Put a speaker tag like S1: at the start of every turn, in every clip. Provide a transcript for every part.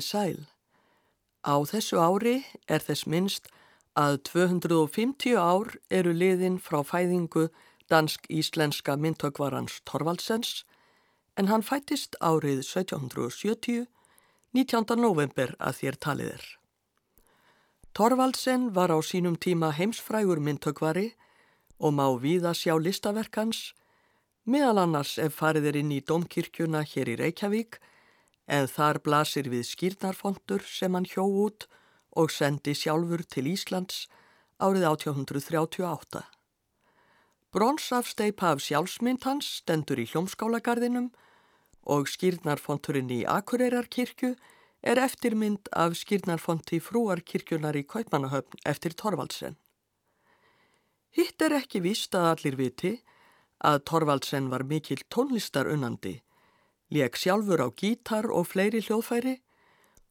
S1: Komiði sæl. Á þessu ári er þess minnst að 250 ár eru liðin frá fæðingu dansk-íslenska myndtökvarans Torvaldsens en hann fættist árið 1770, 19. november að þér talið er. Torvaldsen var á sínum tíma heimsfrægur myndtökvari og má víða sjá listaverkans, meðal annars ef farið er inn í domkirkjuna hér í Reykjavík en þar blasir við skýrnarfontur sem hann hjó út og sendi sjálfur til Íslands árið 1838. Bronsafsteipa af sjálfsmynd hans stendur í hljómskálagarðinum og skýrnarfonturinn í Akureyrarkirkju er eftirmynd af skýrnarfonti frúarkirkjunar í Kaupmannahöfn eftir Torvaldsen. Hitt er ekki vist að allir viti að Torvaldsen var mikil tónlistarunandi Leg sjálfur á gítar og fleiri hljóðfæri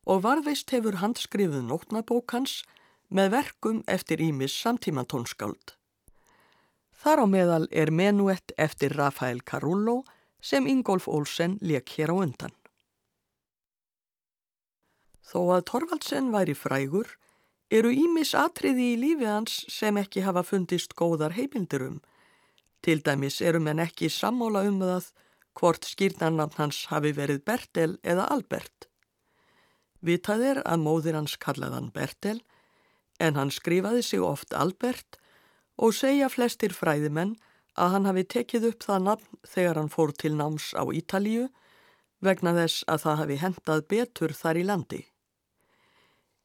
S1: og varðveist hefur handskrifuð nótnabók hans með verkum eftir Ímis samtíma tónskáld. Þar á meðal er menuett eftir Rafael Carullo sem Ingolf Olsen leik hér á undan. Þó að Torvaldsen væri frægur eru Ímis atriði í lífi hans sem ekki hafa fundist góðar heimildurum. Til dæmis eru menn ekki sammála um það hvort skýrnarnafn hans hafi verið Bertel eða Albert. Vitað er að móðir hans kallaðan Bertel en hann skrifaði sig oft Albert og segja flestir fræðimenn að hann hafi tekið upp það nafn þegar hann fór til náms á Ítalíu vegna þess að það hafi hendað betur þar í landi.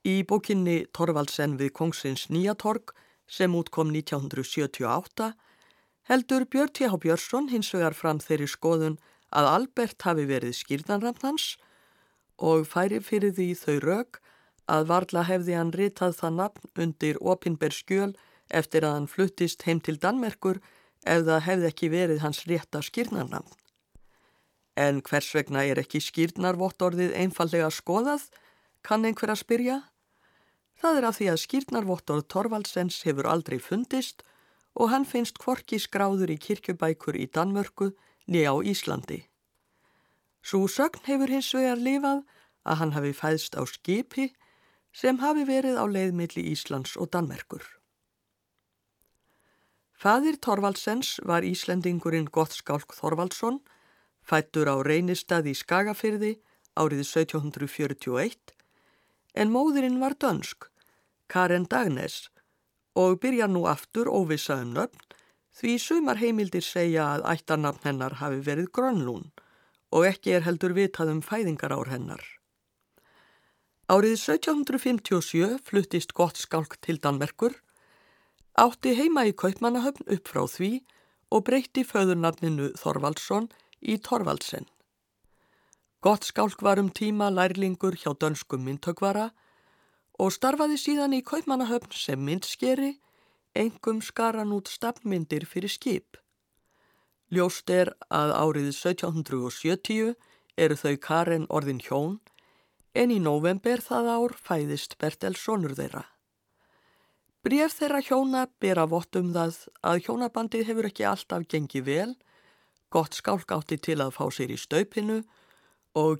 S1: Í bókinni Torvaldsen við Kongsins Nýjatorg sem útkom 1978 heldur Björn T.H. Björnsson hins vegar fram þeirri skoðun að Albert hafi verið skýrnanramn hans og færi fyrir því þau rauk að varla hefði hann ritað það nafn undir opinber skjöl eftir að hann fluttist heim til Danmerkur ef það hefði ekki verið hans rétta skýrnarnamn. En hvers vegna er ekki skýrnarvottorðið einfallega skoðað, kann einhver að spyrja? Það er af því að skýrnarvottorð Torvaldsens hefur aldrei fundist og hann finnst kvorki skráður í kirkjubækur í Danmörku nýja á Íslandi. Svo sögn hefur hins vegar lifað að hann hafi fæðst á skipi sem hafi verið á leiðmilli Íslands og Danmerkur. Fadir Torvaldsens var Íslendingurinn Gottskálk Þorvaldsson, fættur á reynistað í Skagafyrði árið 1741, en móðurinn var dönsk, Karen Dagnes, og byrja nú aftur óvisa um nöfn því sumar heimildir segja að ættarnafn hennar hafi verið grönlún og ekki er heldur vitað um fæðingarár hennar. Árið 1757 fluttist gott skálk til Danmerkur, átti heima í Kaupmannahöfn upp frá því og breytti föðurnafninu Þorvaldsson í Torvaldsen. Gott skálk var um tíma lærlingur hjá dönskum myndtökvara og starfaði síðan í Kaupmannahöfn sem myndskeri, engum skaran út stafnmyndir fyrir skip. Ljóst er að árið 1770 eru þau Karen orðin hjón, en í november það ár fæðist Bertelsonur þeirra. Bref þeirra hjóna ber að vottum það að hjónabandið hefur ekki alltaf gengið vel, gott skálk átti til að fá sér í staupinu og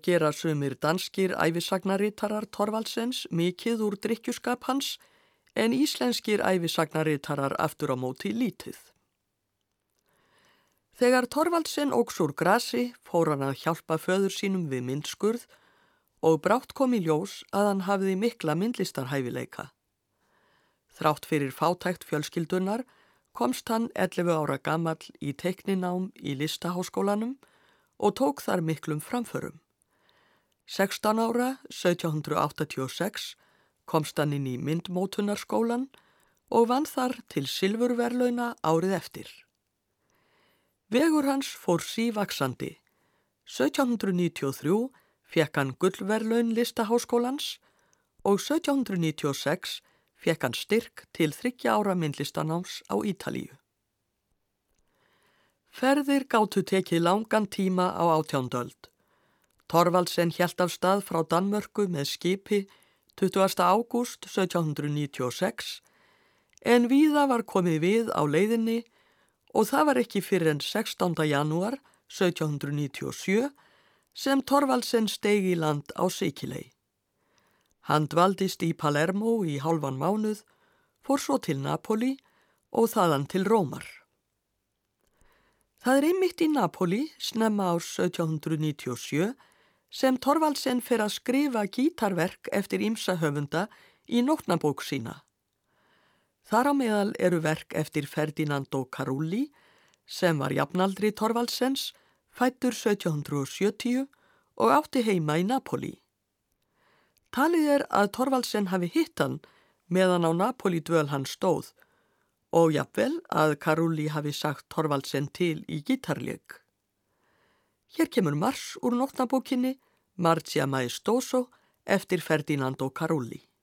S1: gera sumir danskir æfisagnarítarar Torvaldsens mikið úr drikkjuskap hans en íslenskir æfisagnarítarar aftur á móti lítið. Þegar Torvaldsen ógs úr grasi fór hann að hjálpa föður sínum við myndskurð og brátt kom í ljós að hann hafiði mikla myndlistarhæfileika. Þrátt fyrir fátækt fjölskyldunar komst hann 11 ára gammal í teikninám í listaháskólanum og tók þar miklum framförum. 16 ára, 1786, komst hann inn í myndmótunarskólan og vann þar til silfurverlauna árið eftir. Vegur hans fór sívaksandi. 1793 fekk hann gullverlaun listaháskólans og 1796 fekk hann styrk til þryggja ára myndlistanáms á Ítalíu. Ferðir gáttu tekið langan tíma á átjándöld. Torvaldsen hjælt af stað frá Danmörku með skipi 20. ágúst 1796 en víða var komið við á leiðinni og það var ekki fyrir enn 16. janúar 1797 sem Torvaldsen stegi í land á Sikilei. Hann dvaldist í Palermo í hálfan mánuð, fór svo til Napoli og þaðan til Rómar. Það er einmitt í Napoli, snemma ás 1797, sem Torvaldsen fer að skrifa gítarverk eftir ímsa höfunda í nótnabók sína. Þar á meðal eru verk eftir Ferdinando Carulli, sem var jafnaldri Torvaldsens, fættur 1770 og átti heima í Napoli. Talið er að Torvaldsen hafi hittan meðan á Napoli dvöl hann stóð og jafnvel að Karuli hafi sagt Torvaldsen til í gítarleik. Hér kemur mars úr nótnabókinni Marcia Maestoso eftir Ferdinando Karuli.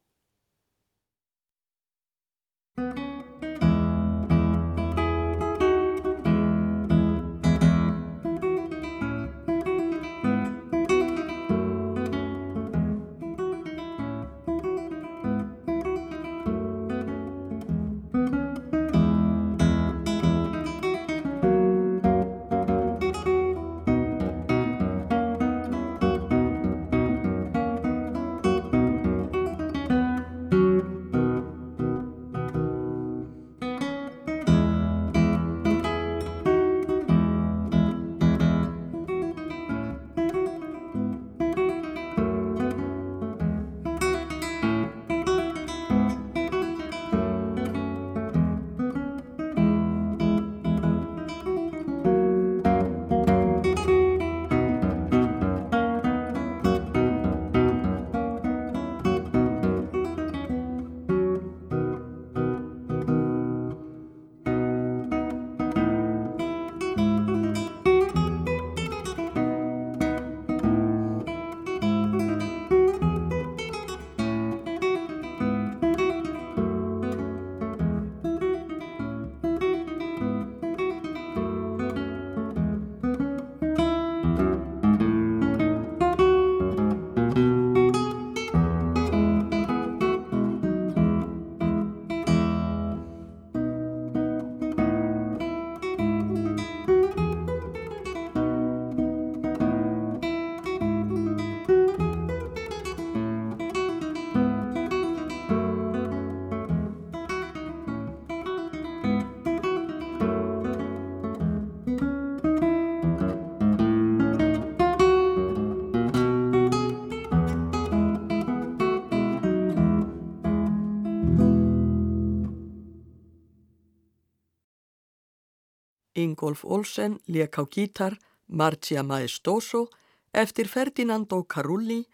S1: Ingolf Olsen leik á gítar Marcia Maestoso eftir Ferdinando Carulli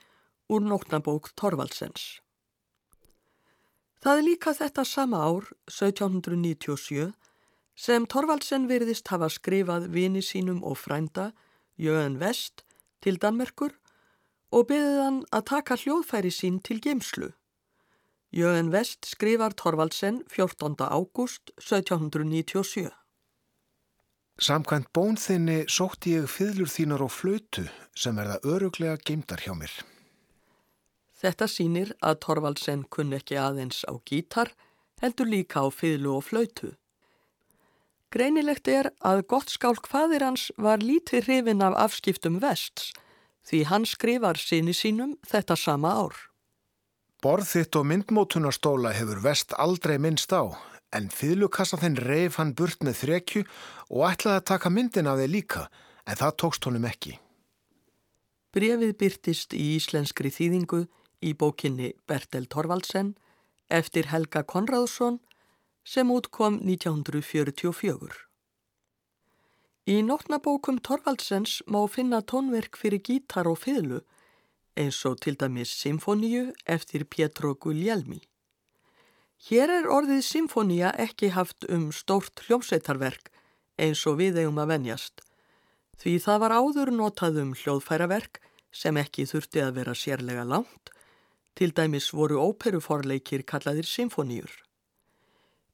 S1: úr nótnabók Torvaldsens. Það er líka þetta sama ár, 1797, sem Torvaldsen virðist hafa skrifað vini sínum og frænda, Jöen Vest, til Danmerkur og beðið hann að taka hljóðfæri sín til geimslu. Jöen Vest skrifar Torvaldsen 14. ágúst 1797.
S2: Samkvæmt bónþinni sótti ég fyrlur þínar og flötu sem verða öruglega geimdar hjá mér.
S1: Þetta sínir að Torvaldsen kunn ekki aðeins á gítar, heldur líka á fyrlu og flötu. Greinilegt er að gott skálk fadir hans var lítið hrifin af afskiptum vests því hann skrifar síni sínum þetta sama ár.
S2: Borðitt og myndmótunarstóla hefur vest aldrei minnst á en fýðlukassa þinn reif hann burt með þrekju og ætlaði að taka myndin af þeir líka, en það tókst honum ekki.
S1: Brefið byrtist í íslenskri þýðingu í bókinni Bertel Torvaldsen eftir Helga Konradsson sem útkom 1944. Í nótnabókum Torvaldsens má finna tónverk fyrir gítar og fýðlu eins og til dæmis Symfoníu eftir Pietro Guglielmi. Hér er orðið symfónia ekki haft um stórt hljómsveitarverk eins og við eigum að venjast. Því það var áður notað um hljóðfæraverk sem ekki þurfti að vera sérlega langt, til dæmis voru óperuforleikir kallaðir symfóniur.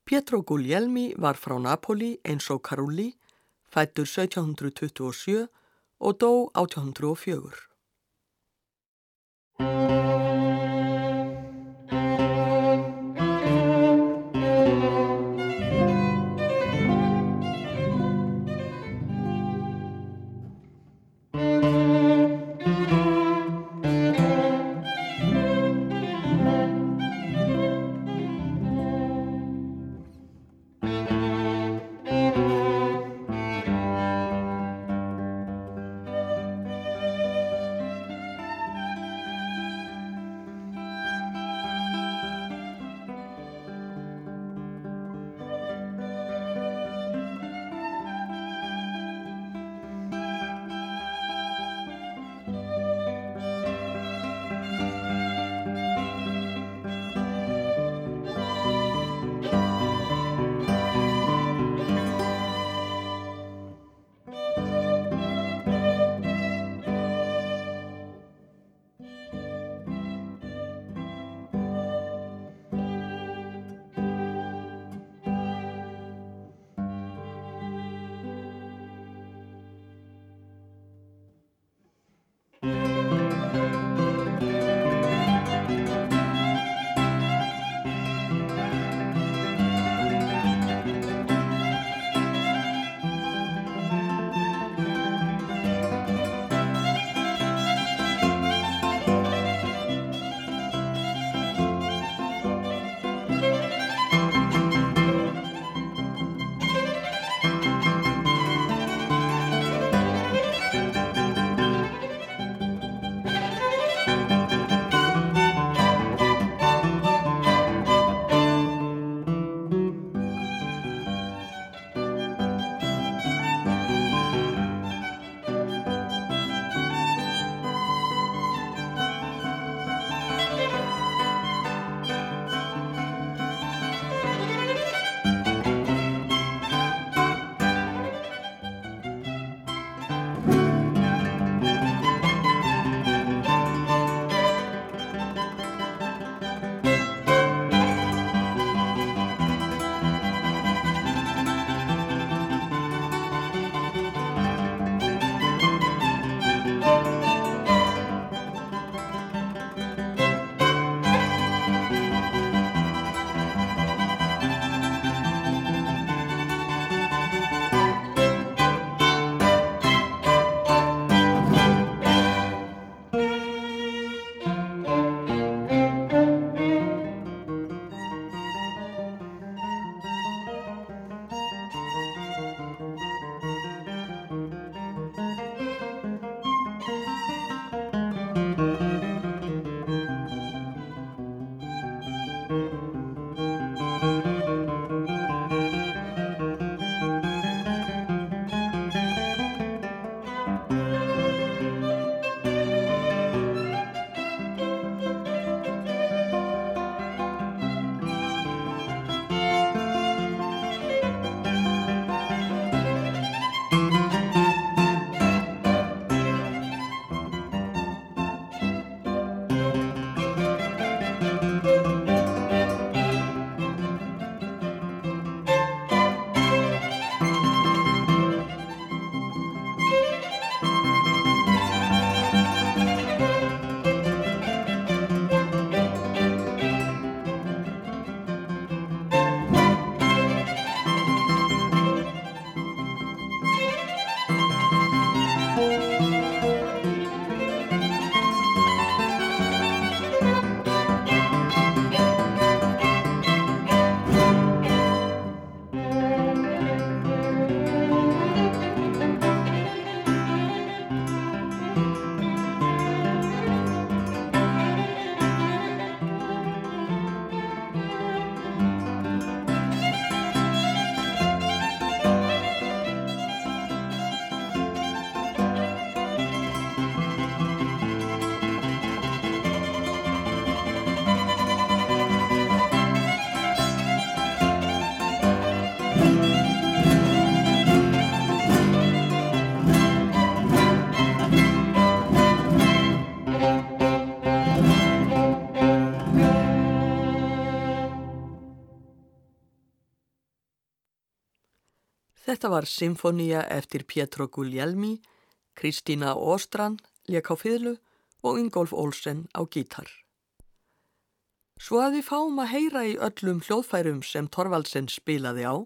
S1: Pietro Guglielmi var frá Napoli eins og Carulli, fættur 1727 og dó 1804. Þetta var Symfónia eftir Pietro Guglielmi, Kristína Óstrand leik á fyrlu og Ingolf Olsen á gítar. Svo að við fáum að heyra í öllum hljóðfærum sem Torvaldsen spilaði á,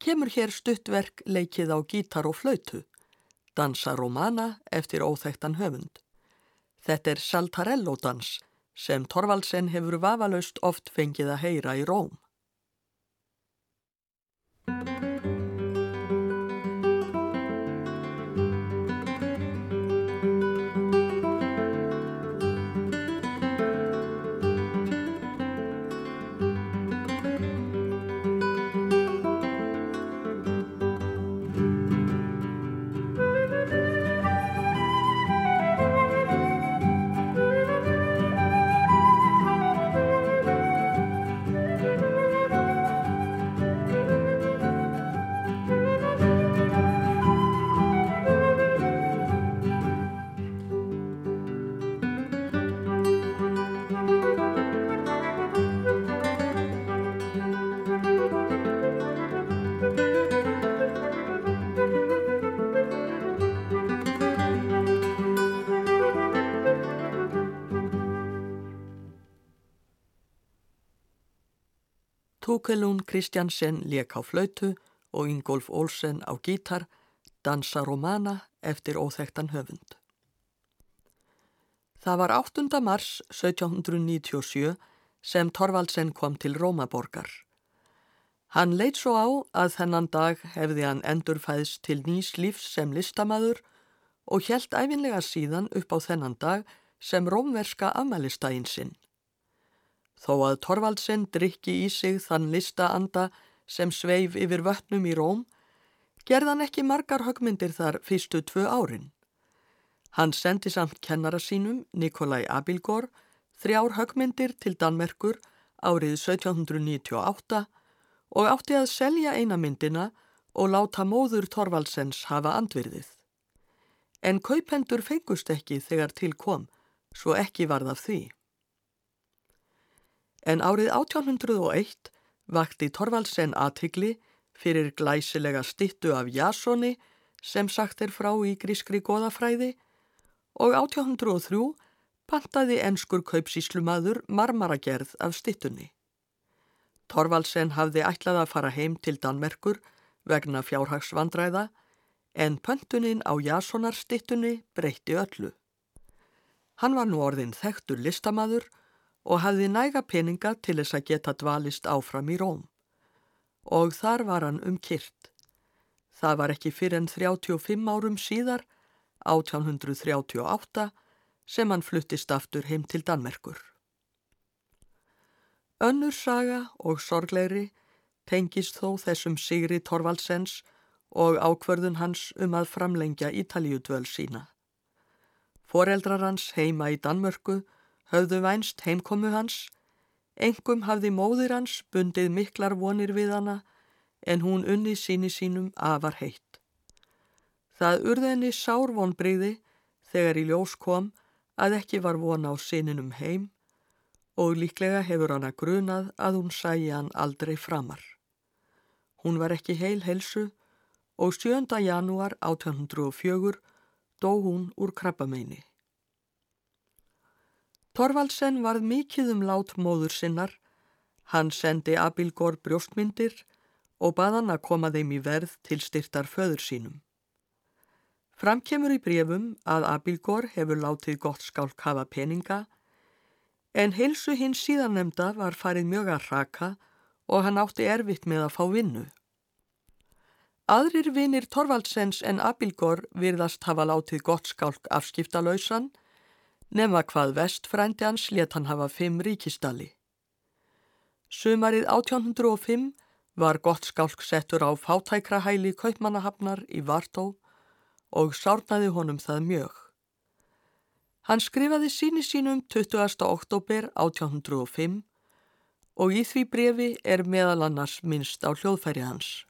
S1: kemur hér stuttverk leikið á gítar og flautu, Dansa Romana eftir óþægtan höfund. Þetta er Saltarello-dans sem Torvaldsen hefur vafalaust oft fengið að heyra í Róm. Tókelún Kristjansen leik á flautu og Ingolf Olsen á gítar dansa romana eftir óþektan höfund. Það var 8. mars 1797 sem Torvaldsen kom til Rómaborgar. Hann leitt svo á að þennan dag hefði hann endurfæðst til nýs lífs sem listamaður og helt æfinlega síðan upp á þennan dag sem rómverska afmælistægin sinn. Þó að Torvaldsen drikki í sig þann listaanda sem sveif yfir vötnum í Róm, gerðan ekki margar högmyndir þar fyrstu tvö árin. Hann sendi samt kennara sínum, Nikolai Abilgor, þrjár högmyndir til Danmerkur árið 1798 og átti að selja eina myndina og láta móður Torvaldsens hafa andvirðið. En kaupendur fengust ekki þegar til kom, svo ekki varð af því. En árið 1801 vakti Torvaldsen aðtigli fyrir glæsilega stittu af Jasoni sem sagt er frá í grískri goðafræði og 1803 pantaði enskur kaupsíslumadur marmaragerð af stittunni. Torvaldsen hafði ætlað að fara heim til Danmerkur vegna fjárhagsvandræða en pöntunin á Jasonarstittunni breytti öllu. Hann var nú orðin þekktur listamadur og hafði næga peninga til þess að geta dvalist áfram í Róm. Og þar var hann um kyrt. Það var ekki fyrir en 35 árum síðar, 1838, sem hann fluttist aftur heim til Danmerkur. Önnur saga og sorgleiri tengist þó þessum Sigri Torvaldsens og ákverðun hans um að framlengja Ítalíudvöl sína. Foreldrar hans heima í Danmörku höfðu vænst heimkomu hans, engum hafði móðir hans bundið miklar vonir við hana en hún unni síni sínum afar heitt. Það urðenni sárvonbriði þegar í ljós kom að ekki var von á sininum heim og líklega hefur hana grunað að hún sæi hann aldrei framar. Hún var ekki heil helsu og 7. janúar 1804 dó hún úr krabbameini. Torvaldsen varð mikið um lát móður sinnar, hann sendi Abilgór brjóstmyndir og baðan að koma þeim í verð til styrtar föður sínum. Framkemur í brefum að Abilgór hefur látið gott skálk hafa peninga, en heilsu hinn síðanemda var farið mjög að raka og hann átti erfitt með að fá vinnu. Aðrir vinir Torvaldsens en Abilgór virðast hafa látið gott skálk afskiptalausan, Nefna hvað vestfrændi hans let hann hafa fimm ríkistali. Sumarið 1805 var gott skálk settur á fátækrahæli kaupmannahafnar í Vartó og sárnaði honum það mjög. Hann skrifaði síni sínum 20. oktober 1805 og í því brefi er meðal annars minnst á hljóðfæri hans.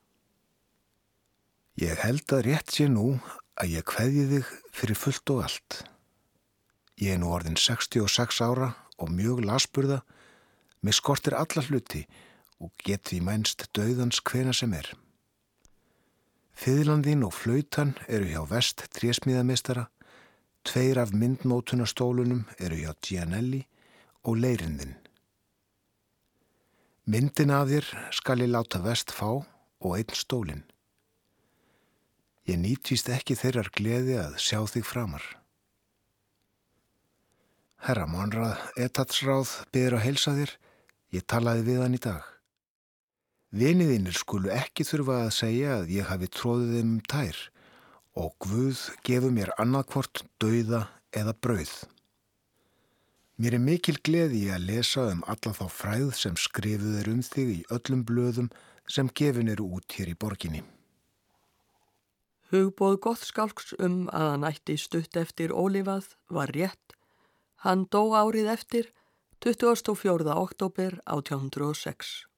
S2: Ég held að rétt sé nú að ég kveði þig fyrir fullt og allt. Ég er nú orðin 66 ára og mjög lasburða, með skortir alla hluti og get því mænst döðans hvena sem er. Fyðlandin og flautan eru hjá vest trésmíðamistara, tveir af myndmótunastólunum eru hjá Gianelli og leirindin. Myndin af þér skal ég láta vest fá og einn stólinn. Ég nýtist ekki þeirrar gleði að sjá þig framar. Herra Monrað, etatsráð, byrður að heilsa þér, ég talaði við hann í dag. Viniðinir skulu ekki þurfa að segja að ég hafi tróðið þeim um tær og Guð gefur mér annarkvort dauða eða brauð. Mér er mikil gleði að lesa um alla þá fræð sem skrifuð er um þig í öllum blöðum sem gefin eru út hér í borginni.
S1: Hugbóð Gottskálks um að hann ætti stutt eftir ólifað var rétt. Hann dó árið eftir 24. oktober 1806.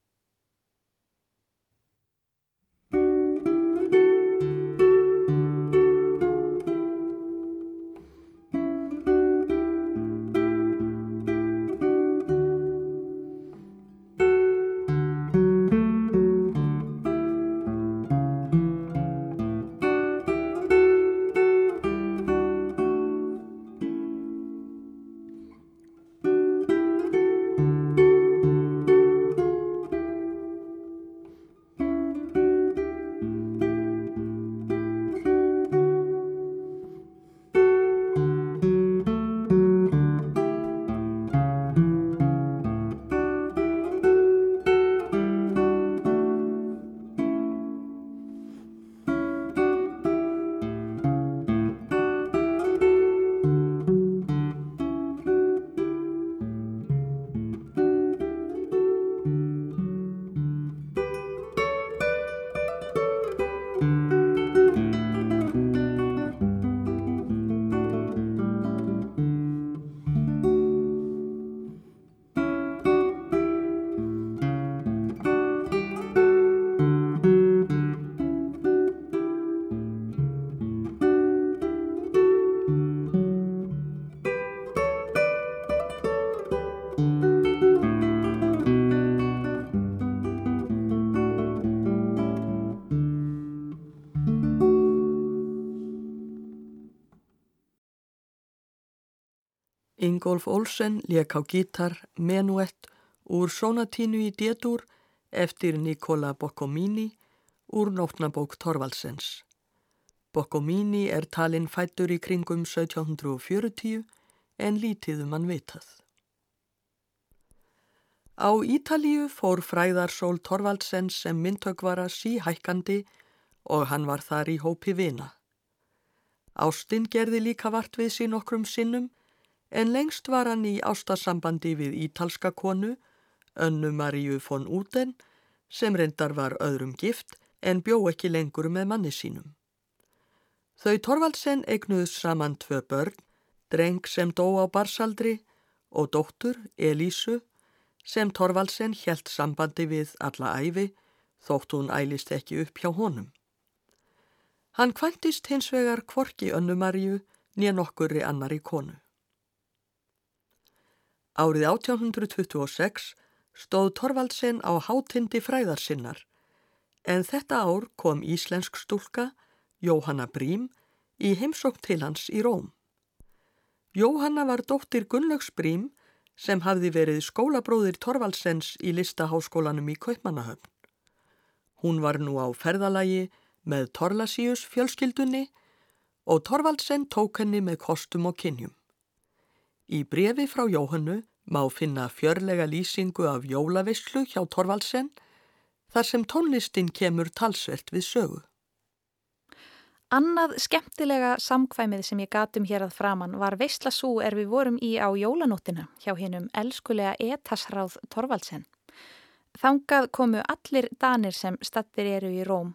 S1: Ingolf Olsen leik á gítar Menuett úr Sonatínu í D-dúr eftir Nikola Boccomini úr nótnabók Torvaldsens. Boccomini er talinn fættur í kringum 1740 en lítið um hann vitað. Á Ítalíu fór fræðarsól Torvaldsens sem myndtökvara síhækkandi og hann var þar í hópi vina. Ástinn gerði líka vart við sín okkrum sinnum en lengst var hann í ástasambandi við ítalska konu, önnu Maríu von Uden, sem reyndar var öðrum gift en bjó ekki lengur með manni sínum. Þau Torvaldsen eignuðs saman tvö börn, dreng sem dó á barsaldri og dóttur, Elísu, sem Torvaldsen helt sambandi við alla æfi, þótt hún ælist ekki upp hjá honum. Hann kvantist hins vegar kvorki önnu Maríu nýja nokkurri annari konu. Árið 1826 stóð Torvaldsen á hátindi fræðarsinnar en þetta ár kom íslensk stúlka, Jóhanna Brím, í heimsókn til hans í Róm. Jóhanna var dóttir Gunnlaugs Brím sem hafði verið skólabróðir Torvaldsens í listaháskólanum í Kaupmannahöfn. Hún var nú á ferðalagi með Torlasíus fjölskyldunni og Torvaldsen tók henni með kostum og kynjum. Í brefi frá Jóhannu má finna fjörlega lýsingu af jólavislu hjá Torvaldsen þar sem tónlistin kemur talsvert við sögu.
S3: Annað skemmtilega samkvæmið sem ég gatum hér að framann var veistlasú er við vorum í á jólanóttina hjá hinnum elskulega etasráð Torvaldsen. Þangað komu allir danir sem stattir eru í Róm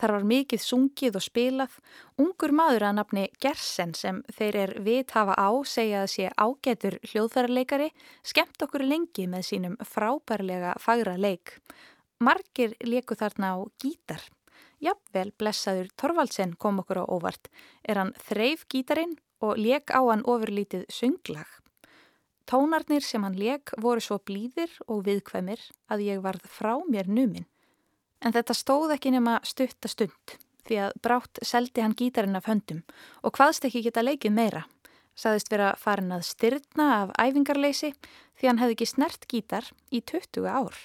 S3: Þar var mikið sungið og spilað, ungur maður að nafni Gersen sem þeir er vit hafa á segja að sé ágetur hljóðfærarleikari, skemmt okkur lengi með sínum frábærlega fagra leik. Margir leku þarna á gítar. Jafnvel blessaður Torvaldsen kom okkur á óvart. Er hann þreif gítarin og leik á hann ofurlítið sönglag. Tónarnir sem hann leik voru svo blíðir og viðkvæmir að ég varð frá mér numinn. En þetta stóð ekki nema stuttastund því að brátt seldi hann gítarinn af höndum og hvaðst ekki geta leikið meira. Saðist vera farin að styrna af æfingarleysi því hann hefði ekki snert gítar í 20 ár.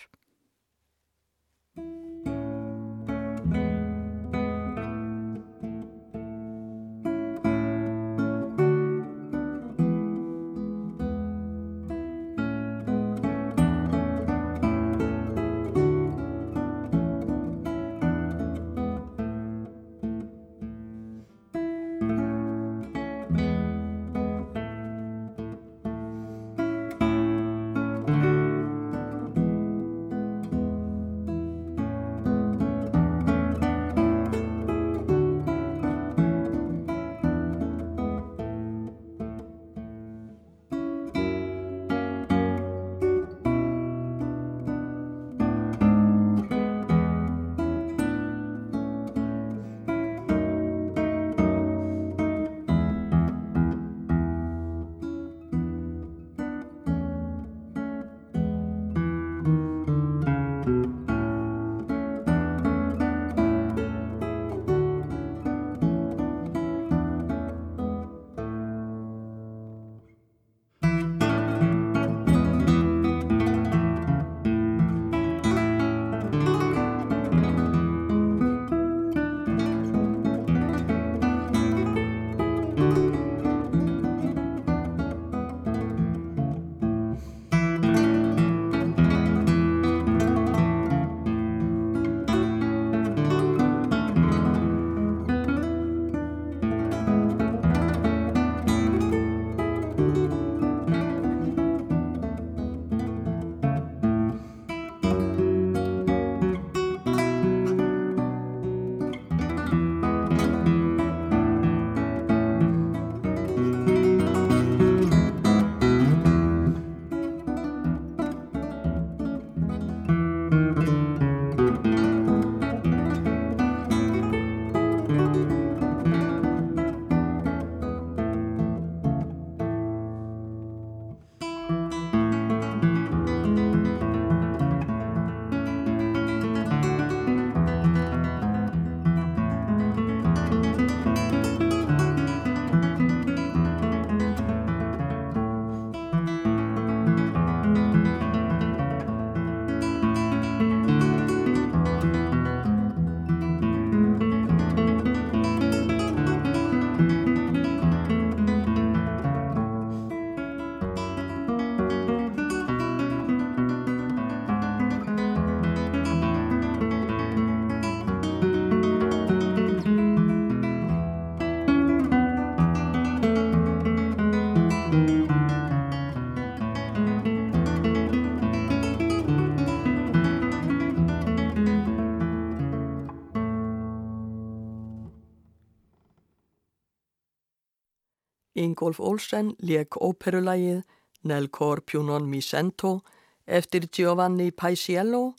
S1: Ingolf Olsen leik óperulægið Nel cor più non mi sento eftir Giovanni Paisiello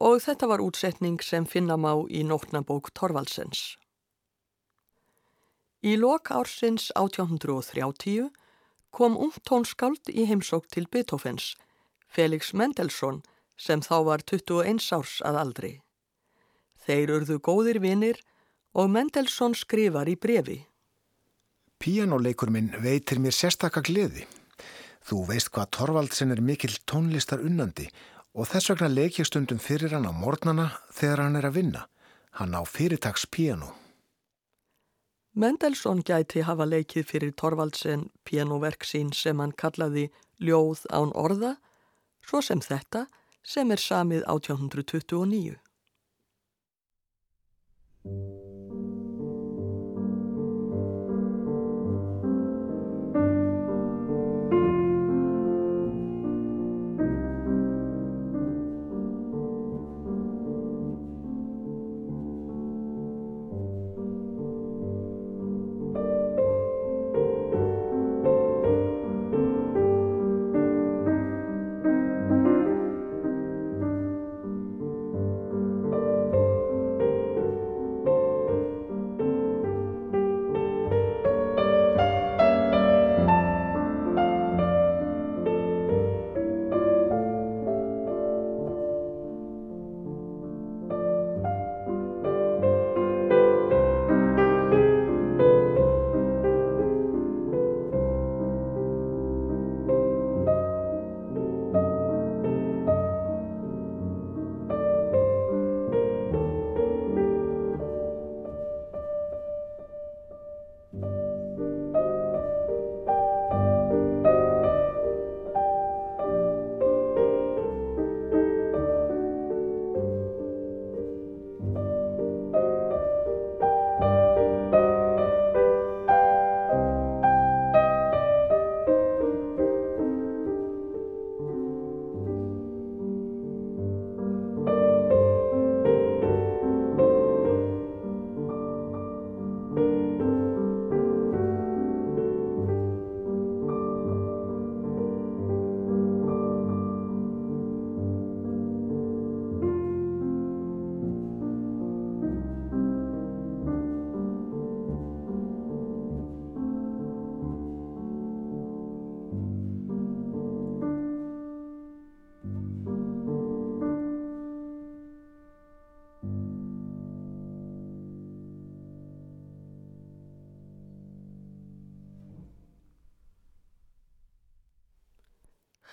S1: og þetta var útsetning sem finna má í nótnabók Torvaldsens. Í lok ársins 1830 kom ungtónskáld í heimsók til Beethovens, Felix Mendelssohn, sem þá var 21 árs að aldri. Þeir urðu góðir vinir og Mendelssohn skrifar í brefi.
S2: Píjánuleikur minn veitir mér sérstakka gleði. Þú veist hvað Torvaldsen er mikill tónlistar unnandi og þess vegna leik ég stundum fyrir hann á mornana þegar hann er að vinna. Hann á fyrirtags píjánu.
S1: Mendelssohn gæti hafa leikið fyrir Torvaldsen píjánuverk sín sem hann kallaði Ljóð án orða, svo sem þetta sem er samið 1829.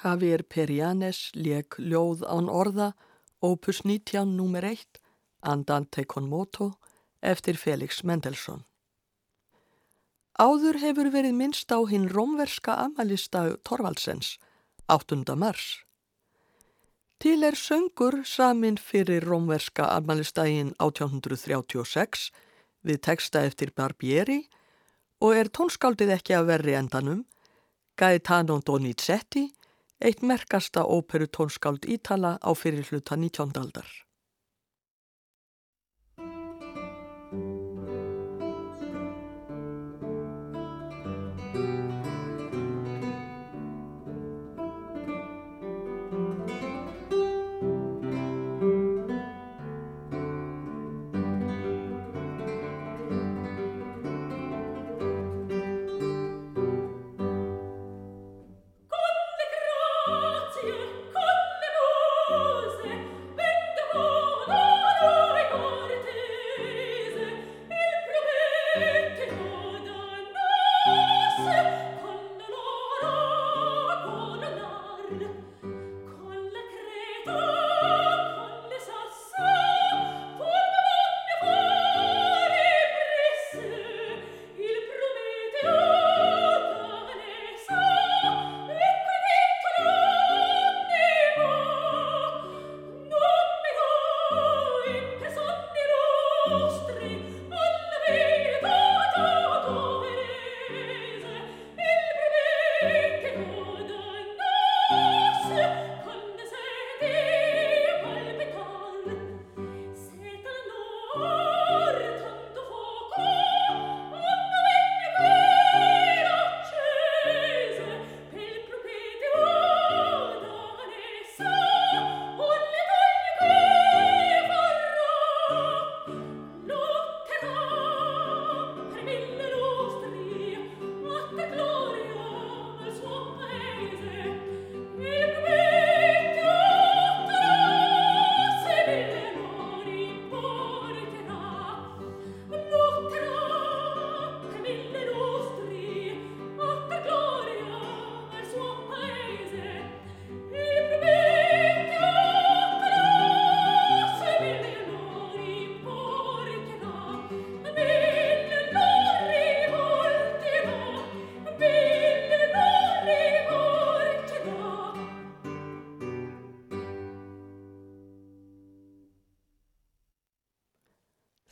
S1: Javier Perianes leik Ljóð án orða, opus 19 nr. 1, Andante con moto, eftir Felix Mendelssohn. Áður hefur verið minnst á hinn rómverska amalista Torvaldsens, 8. mars. Til er söngur samin fyrir rómverska amalistægin 1836 við texta eftir Barbieri og er tónskáldið ekki að verri endanum, Gaetano Donizetti, eitt merkasta óperu tónskáld Ítala á fyrirluta 19. aldar.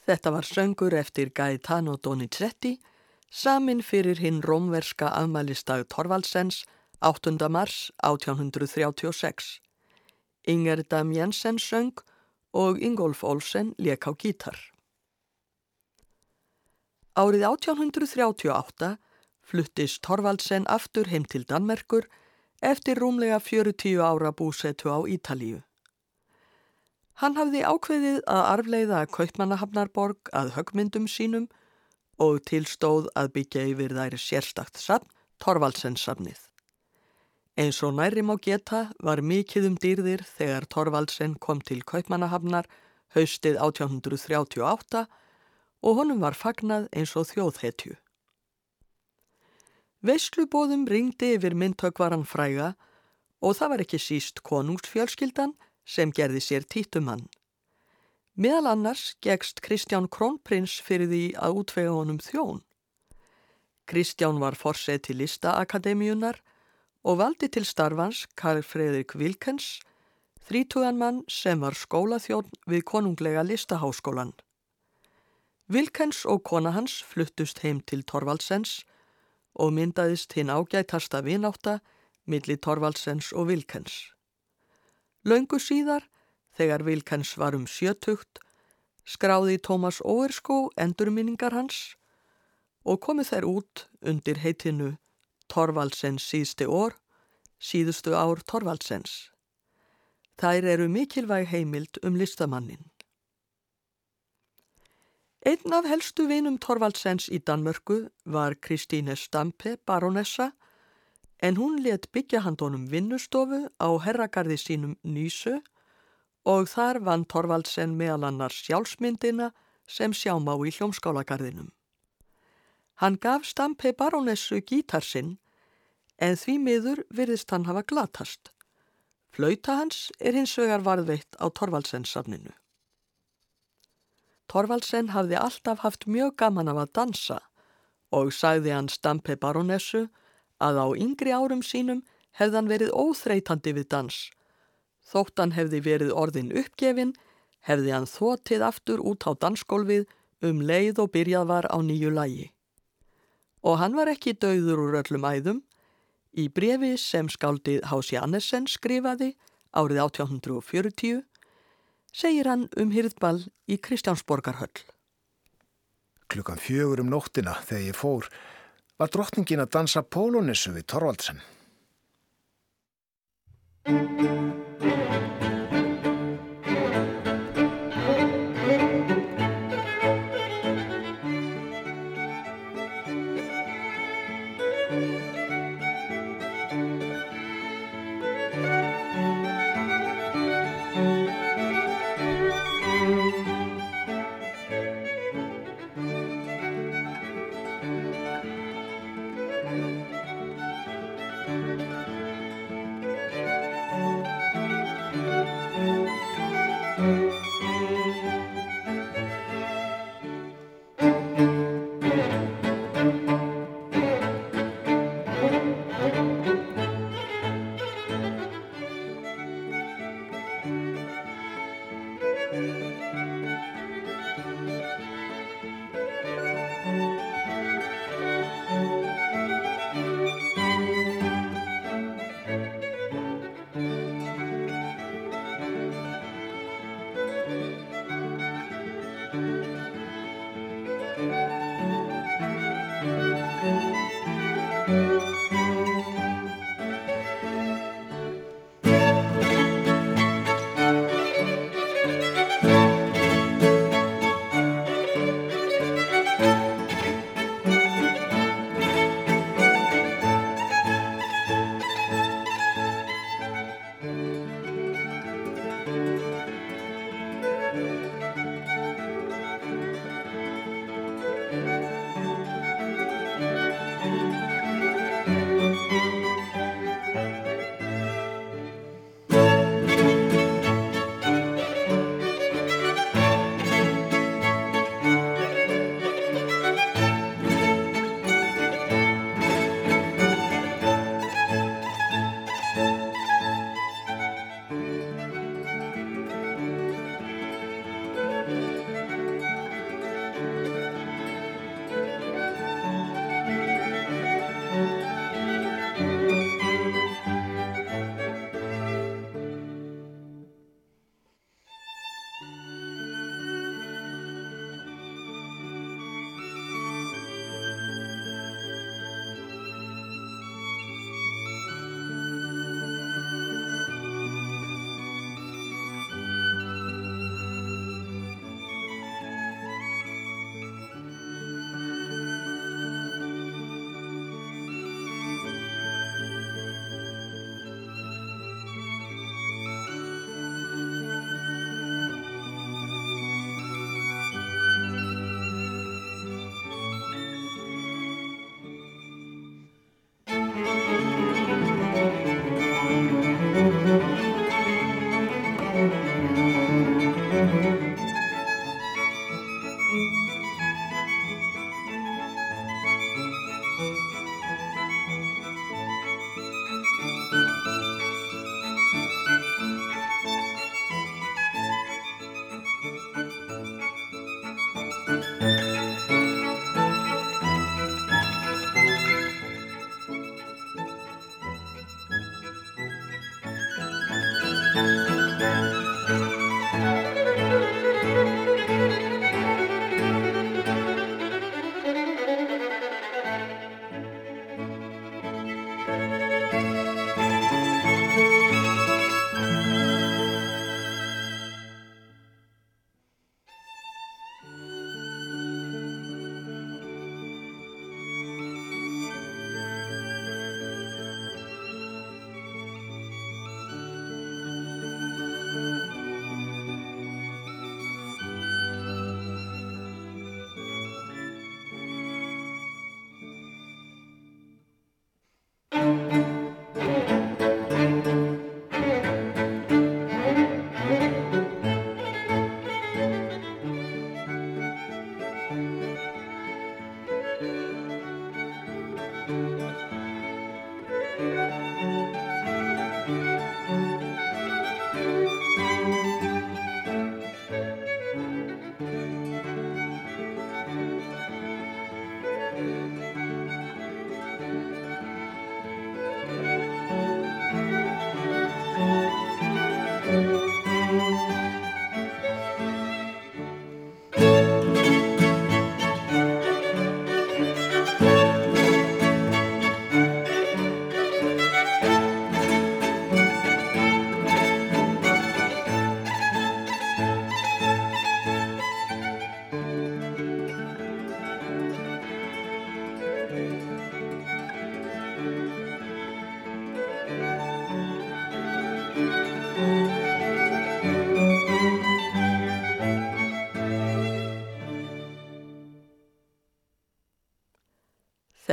S1: Þetta var söngur eftir Gaetano Donizetti, samin fyrir hinn rómverska afmælistag Torvaldsens 8. mars 1836. Inger Dam Jensen söng og Ingolf Olsen leik á gítar. Árið 1838 fluttist Torvaldsen aftur heim til Danmerkur eftir rúmlega 40 ára búsetu á Ítalíu. Hann hafði ákveðið að arfleiða Kaupmannahafnarborg að högmyndum sínum og tilstóð að byggja yfir þær sérstakt safn, Torvaldsenssafnið. Eins og nærim á geta var mikið um dýrðir þegar Torvaldsen kom til Kaupmannahafnar haustið 1838 og honum var fagnað eins og þjóðhetju. Veslubóðum ringdi yfir myndtökvaran fræga og það var ekki síst konungsfjölskyldan sem gerði sér títumann. Meðal annars gegst Kristján Krónprins fyrir því að útvega honum þjón. Kristján var forsið til listaakademíunar og valdi til starfans Karl Fredrik Vilkens, þrítugan mann sem var skólaþjón við konunglega listaháskólan. Vilkens og kona hans fluttust heim til Torvaldsens og myndaðist hinn ágætasta vináta millir Torvaldsens og Vilkens. Laungu síðar, þegar Vilkens var um sjötugt, skráði Tómas Óerskó endurminningar hans og komið þær út undir heitinu Torvaldsens síðsti orr, síðustu ár Torvaldsens. Þær eru mikilvæg heimild um listamannin. Einn af helstu vinum Torvaldsens í Danmörku var Kristíne Stampe, baronessa, en hún let byggja handónum vinnustofu á herragarði sínum Nýsu og þar vann Torvaldsen meðal annars sjálfsmyndina sem sjámá í hljómskálagarðinum. Hann gaf Stampe barónessu gítarsinn en því miður virðist hann hafa glatast. Flauta hans er hins vegar varðveitt á Torvaldsensafninu. Torvaldsen hafði alltaf haft mjög gaman af að dansa og sagði hann Stampe baronessu að á yngri árum sínum hefði hann verið óþreytandi við dans. Þótt hann hefði verið orðin uppgefin, hefði hann þótið aftur út á dansgólfið um leið og byrjað var á nýju lægi. Og hann var ekki dauður úr öllum æðum. Í brefi sem skáldið Hási Annesen skrifaði árið 1840 segir hann um hýrðball í Kristjánsborgarhöll.
S2: Klukkan fjögur um nóttina þegar ég fór var drottningin að dansa pólónissu við Torvaldsen.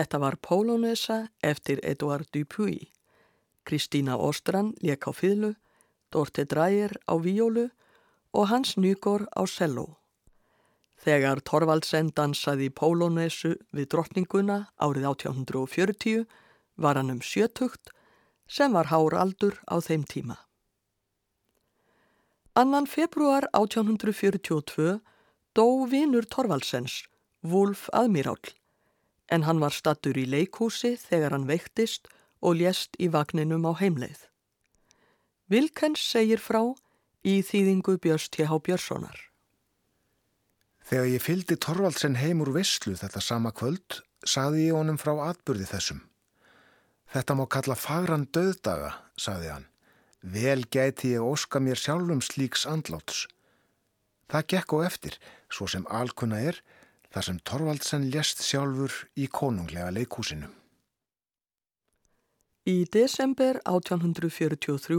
S1: Þetta var Polonesa eftir Edouard Dupuy. Kristína Óstran lék á fýðlu, Dorte Dreyer á víólu og Hans Nygård á selló. Þegar Torvaldsen dansaði Pólónesu við drottninguna árið 1840 var hann um sjötugt sem var hár aldur á þeim tíma. Annan februar 1842 dó vinur Torvaldsens, Wolf Admirál, en hann var stattur í leikúsi þegar hann veiktist og lést í vagninum á heimleið. Vilkens segir frá í þýðingu Björst T.H. Björnssonar.
S2: Þegar ég fyldi Torvaldsen heim úr visslu þetta sama kvöld, saði ég honum frá atbyrði þessum. Þetta má kalla fagran döðdaga, saði hann. Vel gæti ég óska mér sjálfum slíks andláts. Það gekk og eftir, svo sem alkunna er, þar sem Torvaldsen lést sjálfur í konunglega leikúsinu.
S1: Í desember 1843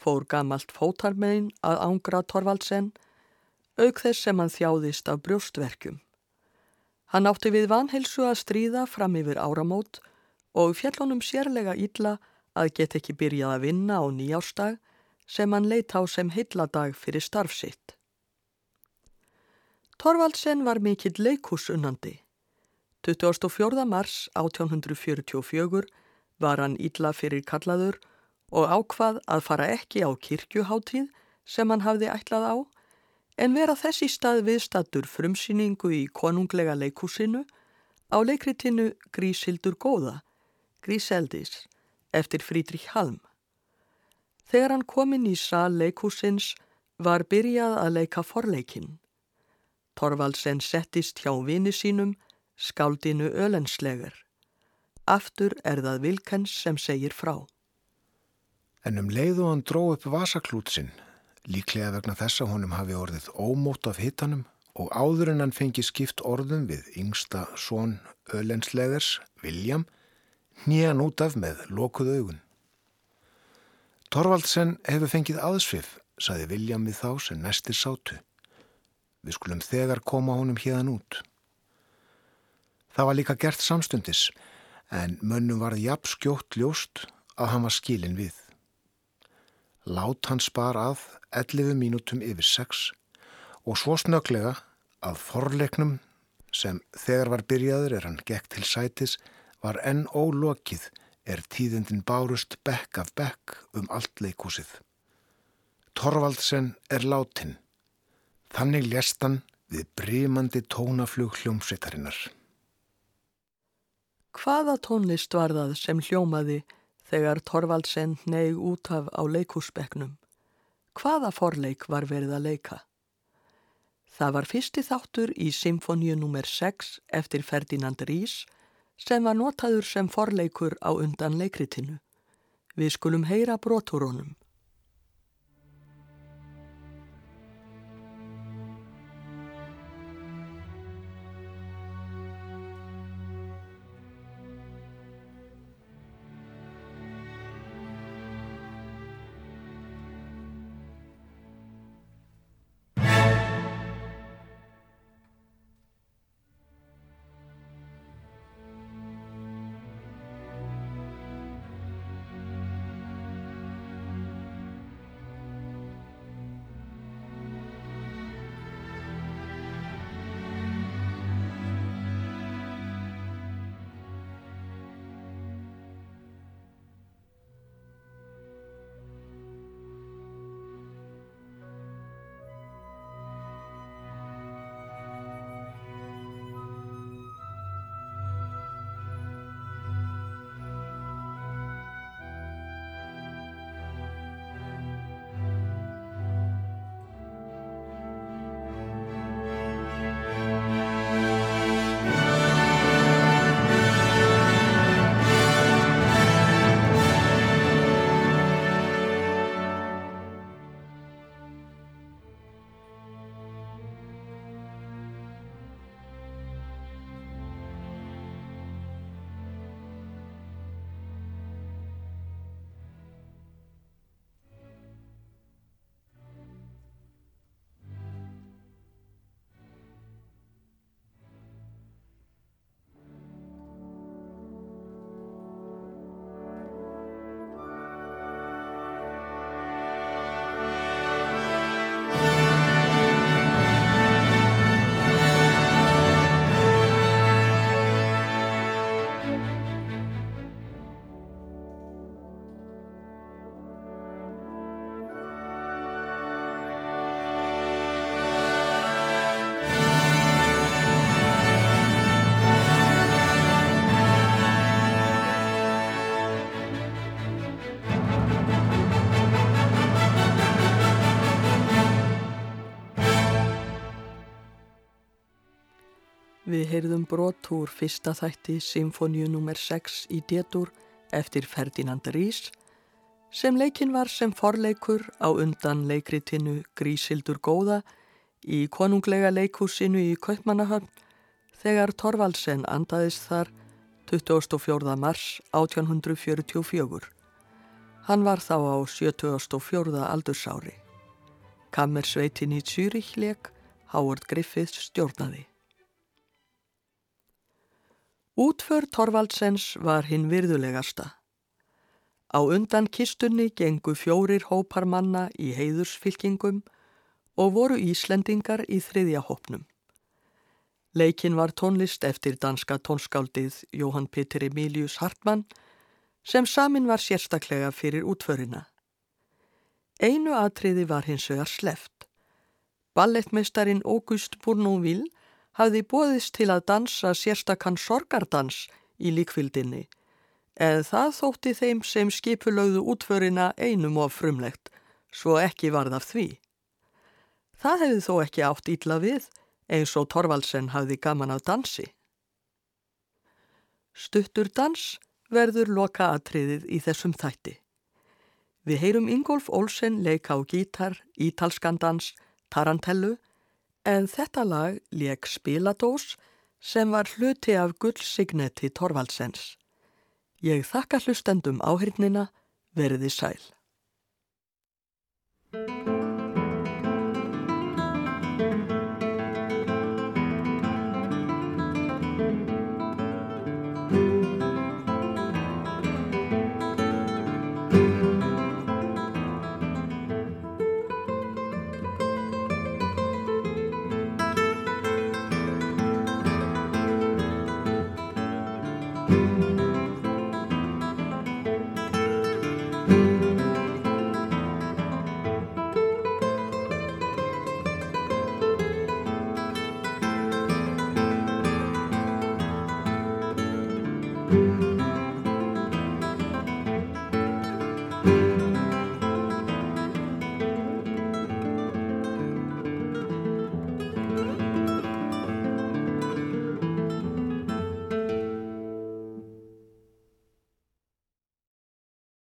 S1: fór gamalt fótarmein að ángra Torvaldsen, auk þess sem hann þjáðist af brjóstverkjum. Hann átti við vanhelsu að stríða fram yfir áramót og fjallunum sérlega ítla að get ekki byrjað að vinna á nýjástag sem hann leita á sem heilladag fyrir starfsitt. Torvaldsen var mikill leikúsunnandi. 24. mars 1844 var hann ítla fyrir kallaður og ákvað að fara ekki á kirkjuháttíð sem hann hafði ætlað á, en vera þessi stað viðstattur frumsýningu í konunglega leikúsinu á leikritinu Grísildur góða, Gríseldis, eftir Frídrik Halm. Þegar hann kom inn í sal leikúsins var byrjað að leika forleikin. Torvaldsen settist hjá vini sínum, skáldinu ölenslegar. Aftur er það Vilkens sem segir frá
S2: en um leið og hann dró upp vasaklútsinn, líklega vegna þess að honum hafi orðið ómót af hittanum og áður en hann fengi skipt orðum við yngsta són ölenslegers, William, nýjan út af með lokuð augun. Torvaldsen hefur fengið aðsvif, saði William við þá sem næstir sátu. Við skulum þegar koma honum hérðan út. Það var líka gert samstundis, en mönnum varði jafn skjótt ljóst að hann var skilin við. Lát hans bar að 11 mínútum yfir 6 og svo snöglega að forleiknum sem þegar var byrjaður er hann gekk til sætis var enn ólokið er tíðindin bárust bekk af bekk um allt leikúsið. Torvaldsen er látin. Þannig lest hann við brímandi tónaflug hljómsveitarinnar.
S1: Hvaða tónlist var það sem hljómaði þegar Torvaldsen neig út af á leikúsbegnum. Hvaða forleik var verið að leika? Það var fyrsti þáttur í Symfoníu nr. 6 eftir Ferdinand Rís sem var notaður sem forleikur á undan leikritinu. Við skulum heyra broturónum. Brot úr fyrsta þætti Symfóniu nr. 6 í Détur eftir Ferdinand Rís sem leikin var sem forleikur á undan leikritinu Grísildur góða í konunglega leikúsinu í Kaupmannahöfn þegar Torvaldsen andaðist þar 24. mars 1844. Hann var þá á 74. aldursári. Kammersveitin í Zürich leik Howard Griffiths stjórnaði. Útför Torvaldsens var hinn virðulegasta. Á undan kistunni gengu fjórir hópar manna í heiðursfylkingum og voru Íslendingar í þriðja hópnum. Leikin var tónlist eftir danska tónskáldið Jóhann Petur Emilius Hartmann sem samin var sérstaklega fyrir útförina. Einu atriði var hins vegar sleft. Ballettmeistarin August Bournonville hafði bóðist til að dansa sérstakann sorgardans í líkvildinni, en það þótti þeim sem skipulögðu útförina einum of frumlegt, svo ekki varð af því. Það hefði þó ekki átt ítla við, eins og Torvaldsen hafði gaman af dansi. Stuttur dans verður loka atriðið í þessum þætti. Við heyrum Ingolf Olsen leika á gítar, ítalskandans, tarantellu en þetta lag leik Spiladós sem var hluti af gullsignetti Torvaldsens. Ég þakka hlustendum áhyrnina, veriði sæl.